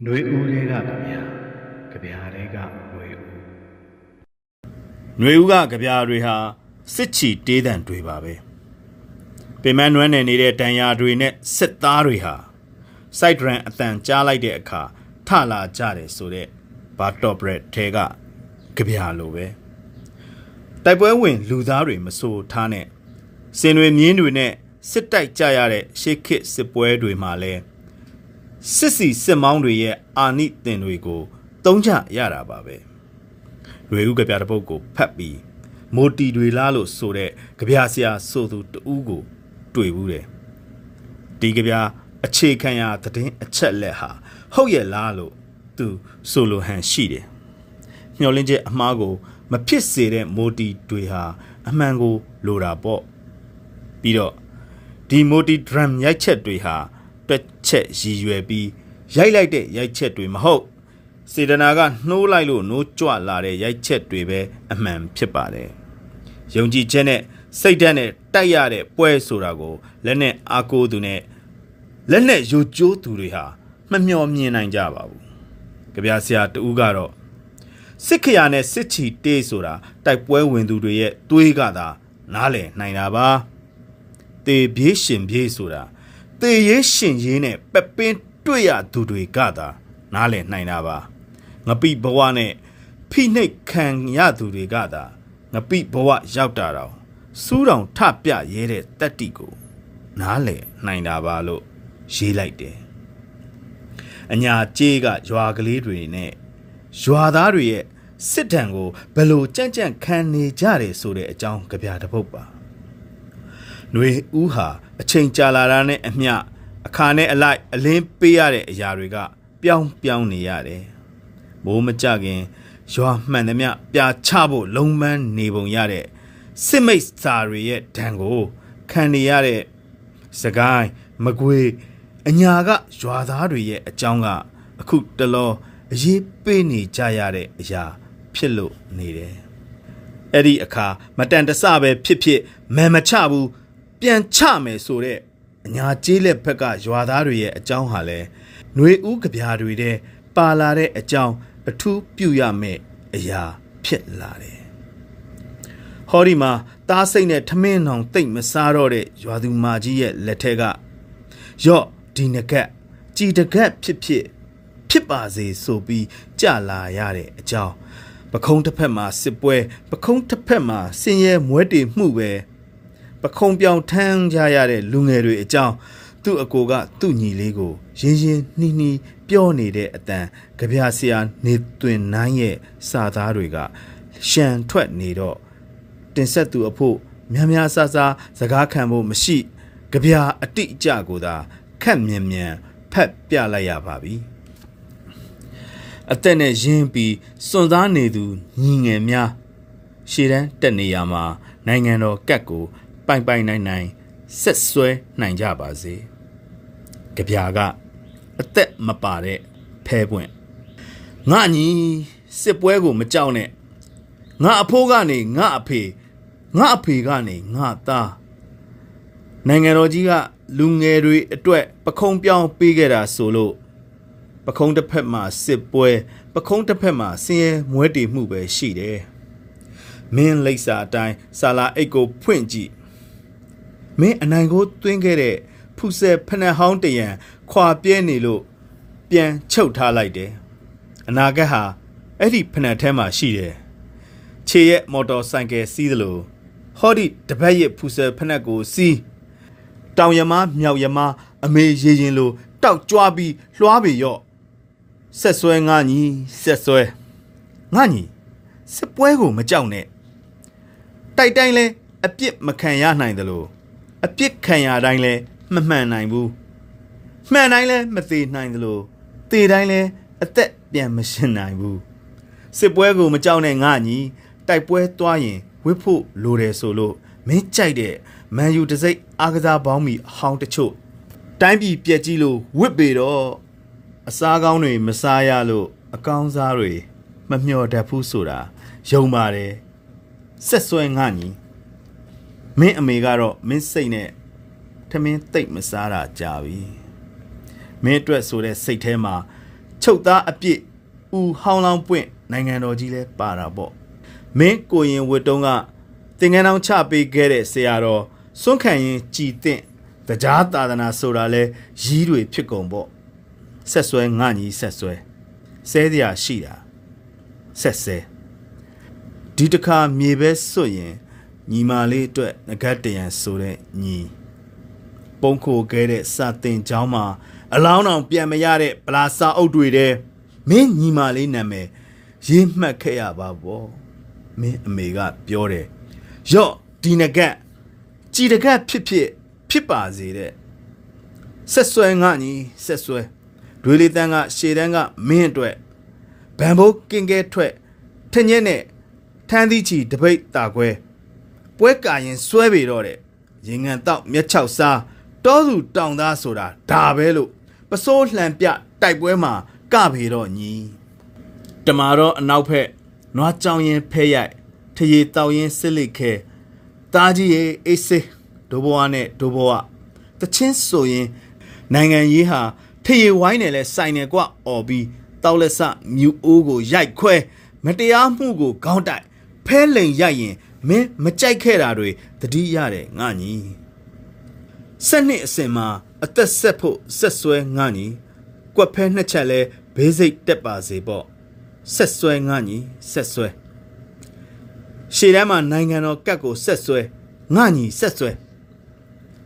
။နှွေဦးလေးကကြပြာကြပြာလေးကနှွေဦးနှွေဦးကကြပြာတွေဟာစစ်ချီတေးတံတွေပါပဲ။ပင်မနွမ်းနယ်နေတဲ့တန်ရာတွေနဲ့စစ်သားတွေဟာ site run အတန်ကြားလိုက်တဲ့အခါထလာကြတယ်ဆိုတော့ဘာတော့ဘရက်ထဲကကြပြာလိုပဲတိုက်ပွဲဝင် လူသားတွေမဆိုးထားနဲ့စင်တွေမြင်းတွေနဲ့စစ်တိုက်ကြရတဲ့ရှေးခေတ်စစ်ပွဲတွေမှာလည်း စစ်စီစစ်မောင်းတွေရဲ့အာနိသင်တွေကိုတုံးချရတာပါပဲ။ရွေဦးကြပြတဲ့ပုတ်ကိုဖတ်ပြီးမိုတီတွေလားလို့ဆိုတဲ့ကြပြဆရာဆိုသူတူးကိုတွေ့ဘူးတယ်ဒီကြပြအခြေခံရသတင်းအချက်လက်ဟာဟုတ်ရဲ့လားလို့သူဆိုလိုဟန်ရှိတယ်မျောလင်းချက်အမှားကိုမဖြစ်စေတဲ့မိုတီတွေဟာအမှန်ကိုလိုတာပေါ့ပြီးတော့ဒီမိုတီဒရမ်ရိုက်ချက်တွေဟာ တွက်ချက်ရည်ရွယ်ပြီးရိုက်လိုက်တဲ့ရိုက်ချက်တွေမဟုတ်စေတနာကနှိုးလိုက်လို့နိုးကြွလာတဲ့ရိုက်ချက်တွေပဲအမှန်ဖြစ်ပါတယ်။ယုံကြည်ချက်နဲ့စိတ်ဓာတ်နဲ့တိုက်ရတဲ့ပွဲဆိုတာကိုလက်နဲ့အားကိုးသူနဲ့လက်နဲ့ယူကျိုးသူတွေဟာမမျှော်မြင်နိုင်ကြပါဘူး။ကြပြဆရာတူကတော့စစ်ခရာနဲ့စစ်ချီတေးဆိုတာတိုက်ပွဲဝင်သူတွေရဲ့သွေးကသာနားလည်နိုင်တာပါ။တေပြေးရှင်ပြေးဆိုတာ တေရေးရှင်ရေးနဲ့ပက်ပင်းတွေ့ရသူတွေကသာနားလည်နိုင်တာပါ။ငပိဘဝနဲ့ဖိနှိတ်ခံရသူတွေကသာငပိဘဝရောက်တာတော့စူးတောင်ထပြရဲတဲ့တက်တိကို နားလည်နိုင်တာပါလို့ရေးလိုက်တယ်။အညာကြေးကရွာကလေးတွေနဲ့ရွာသားတွေရဲ့စစ်တံကိုဘယ်လိုကြံ့ကြံ့ခံနေကြတယ်ဆိုတဲ့အကြောင်းကြပြတစ်ပုဒ်ပါ။ ຫນွေဦးဟာအချိန်ကြာလာတာနဲ့အမျှအခါနဲ့အလိုက်အလင်းပေးရတဲ့အရာတွေက ပြောင်းပြောင်းနေရတယ်။မိုးမကြခင်ရွာမှန်သမျှပြာချဖို့လုံးမန်းနေပုံရတဲ့စစ်မိတ်စာတွေရဲ့ဒဏ်ကိုခံနေရတဲ့စကိုင်းမကွေအညာကရွာသားတွေရဲ့အကြောင်းက အခုတလောအရေးပေးနေကြရတဲ့အရာ ဖြစ်လို့နေတယ်။အဲ့ဒီအခါမတန်တဆပဲဖြစ်ဖြစ်မန်မချဘူး ပြန်ချမယ်ဆိုတဲ့အညာကျေးလက်ဘက်ကရွာသားတွေရဲ့အကြောင်းဟာလဲຫນွေဦးကြပြာတွေတဲ့ပါလာတဲ့အကြောင်းအထူးပြုရမယ့်အရာဖြစ်လာတယ်။ဟောဒီမှာတားစိတ်နဲ့ထမင်းအောင်တိတ်မစားတော့တဲ့ရွာသူမာကြီးရဲ့လက်ထက်ကရော့ဒီနဂတ်ကြည်တကတ်ဖြစ်ဖြစ်ဖြစ်ပါစေဆိုပြီးကြလာရတဲ့အကြောင်းပခုံးတစ်ဖက်မှာစစ်ပွဲပခုံးတစ်ဖက်မှာဆင်းရဲမွဲတေမှုပဲ ပခုံးပြောင်ထမ်းကြရတဲ့လူငယ်တွေအကြောင်းသူ့အကိုကသူ့ညီလေးကိုရင်းရင်းနှီးနှီးပြောနေတဲ့အတန်ကြပြဆရာနေသွင်းနိုင်ရဲ့စာသားတွေကရှန်ထွက်နေတော့တင်ဆက်သူအဖို့များများဆဆစကားခံဖို့မရှိကြပြအတိအကျကိုသာခက်မြန်မြန်ဖက်ပြလိုက်ရပါပြီအသက်နဲ့ရင်းပြီးစွန့်စားနေသူညီငယ်များရှေ့တန်းတက်နေရမှာနိုင်ငံတော်ကတ်ကို ပိုင်ပိုင်နိုင်နိုင်ဆက်ဆွဲနိုင်ကြပါစေ။ကြပြာကအသက်မပါတဲ့ဖဲပွင့်ငါညီစစ်ပွဲကိုမကြောက်နဲ့ငါအဖိုးကနေငါအဖေငါအဖေကနေငါသားနိုင်ငံတော်ကြီးကလူငယ်တွေအတွက်ပခုံးပြောင်းပေးခဲ့တာဆိုလို့ပခုံးတစ်ဖက်မှာစစ်ပွဲပခုံးတစ်ဖက်မှာဆင်းရဲမွဲတေမှုပဲရှိတယ်မင်းလိပ်စာအတိုင်းဆာလာအိတ်ကိုဖွင့်ကြည့် မင်းအနိုင်ကိုသွင်းခဲ့တဲ့ဖူဆယ်ဖနက်ဟောင်းတရံခွာပြဲနေလို့ပြန်ချုပ်ထားလိုက်တယ်အနာဂတ်ဟာအဲ့ဒီဖနက်ထဲမှာရှိတယ်ခြေရဲ့မော်တော်ဆိုင်ကယ်စီးသလိုဟောဒီတပတ်ရဲ့ဖူဆယ်ဖနက်ကိုစီးတောင်ရမမြောက်ရမအမေရေရင်လိုတောက်ကြွားပြီးလွှားပေရော့ဆက်ဆွဲငါညီဆက်ဆွဲငါညီစစ်ပွဲကိုမကြောက်နဲ့တိုက်တိုင်းလဲအပြစ်မခံရနိုင်သလို အပြစ်ခံရတိုင်းလဲမမှန်နိုင်ဘူးမှန်တိုင်းလဲမသေးနိုင်သလိုသေတိုင်းလဲအသက်ပြန်မရှင်နိုင်ဘူးစစ်ပွဲကိုမကြောက်နဲ့ငါညီတိုက်ပွဲသွားရင်ဝစ်ဖို့လိုတယ်ဆိုလို့မင်းကြိုက်တဲ့မန်ယူတစိမ့်အားကစားပေါင်းမီအဟောင်းတချို့တိုင်းပြည်ပြက်ကြီးလို့ဝစ်ပေတော့အစားကောင်းတွေမစားရလို့အကောင်းစားတွေမမျှော်တတ်ဘူးဆိုတာယုံပါတယ်ဆက်ဆွဲငါညီ မင်းအမေကတော့မင်းစိတ်နဲ့ထမင်းသိပ်မစားတာကြာပြီမင်းအတွက်ဆိုတဲ့စိတ်ထဲမှာချုပ်သားအပြစ်ဦးဟောင်းလောင်းပွင့်နိုင်ငံတော်ကြီးလဲပါတာပေါ့မင်းကိုရင်ဝတ်တုံးကတင်ငန်းအောင်ချပေးခဲ့တဲ့ဆရာတော်စွန့်ခံရင်ကြည်တင့်တရားသာသနာဆိုတာလဲရီးတွေဖြစ်ကုန်ပေါ့ဆက်ဆွဲငါညီဆက်ဆွဲဆဲတရားရှိတာဆက်ဆဲဒီတစ်ခါမြေပဲစွတ်ရင် ညီမလေးအတွက်ငကတ်တရံဆိုတဲ့ညီပုံခိုခဲ့တဲ့စာတင်เจ้าမှာအလောင်းအောင်ပြန်မရတဲ့ပလာစာအုပ်တွေတဲ့မင်းညီမလေးနာမည်ရေးမှတ်ခဲ့ရပါဘောမင်းအမေကပြောတယ်ယော့ဒီငကတ်ကြည်တကတ်ဖြစ်ဖြစ်ဖြစ်ပါစေတဲ့ဆက်ဆွဲငါညီဆက်ဆွဲဒွေလီတန်းကရှေတန်းကမင်းအတွက်ဗန်ဘိုးကင်ကဲထွက်ထညက်နဲ့ထန်းသီးချီတပိတ်တာခွဲ ပွဲကာရင်ဆွဲပေတော့တဲ့ရင်ငံတော့မျက်ချောက်စားတောသူတောင်သားဆိုတာဒါပဲလို့ပစိုးလှန်ပြတိုက်ပွဲမှာကပေတော့ညီတမာတော့အနောက်ဖက်နွားကြောင်ရင်ဖဲရိုက်ထရေတောက်ရင်စစ်လိခဲတာကြီးရဲ့အေးစေးဒိုဘွားနဲ့ဒိုဘွားတချင်းဆိုရင်နိုင်ငံရေးဟာထရေဝိုင်းနဲ့လဲစိုင်နေကွအော်ပြီးတောက်လက်ဆမြူအိုးကိုရိုက်ခွဲမတရားမှုကိုခေါင်းတိုက်ဖဲလိန်ရိုက်ရင် မင်းမကြိုက်ခဲ့တာတွေတတိရတယ်ငါညီဆက်နှစ်အစင်မှာအသက်ဆက်ဖို့ဆက်ဆွဲငါညီကွက်ဖဲနှစ်ချက်လဲဘေးစိတ်တက်ပါစေပေါ့ဆက်ဆွဲငါညီဆက်ဆွဲရှေ့တန်းမှာနိုင်ငံတော်ကတ်ကိုဆက်ဆွဲငါညီဆက်ဆွဲ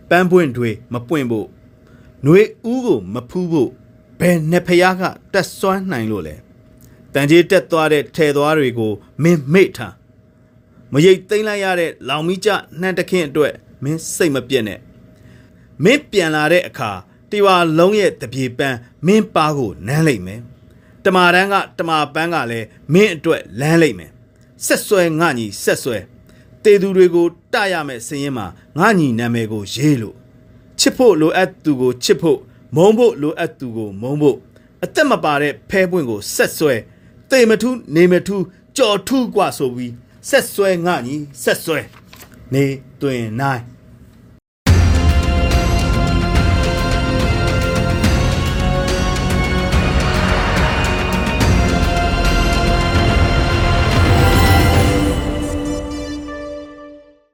ပန်းပွင့်တွေမပွင့်ဖို့ຫນွေဦးကိုမဖူးဖို့ဘယ်နှစ်ဖျားကတက်စွမ်းနိုင်လို့လဲတန်ကြီးတက်သွားတဲ့ထဲသွားတွေကိုမင်းမေ့ထား မရိတ်သိမ့်လိုက်ရတဲ့လောင်မီကျနှမ်းတခင်းအတွက်မင်းစိတ်မပြတ်နဲ့မင်းပြန်လာတဲ့အခါတီဝါလုံးရဲ့တပြေပန်းမင်းပါကိုနမ်းလိုက်မယ်တမာတန်းကတမာပန်းကလည်းမင်းအတွက်လမ်းလိုက်မယ်ဆက်ဆွဲငါညီဆက်ဆွဲတေသူတွေကိုတရမယ်စရင်မှာငါညီနာမည်ကိုရေးလို့ချစ်ဖို့လိုအပ်သူကိုချစ်ဖို့မုန်းဖို့လိုအပ်သူကိုမုန်းဖို့အသက်မပါတဲ့ဖဲပွင့်ကိုဆက်ဆွဲတေမထူးနေမထူးကြော်ထူးกว่าဆိုပြီး ဆက်ဆွဲငါညီဆက်ဆွဲနေတွင်နိုင်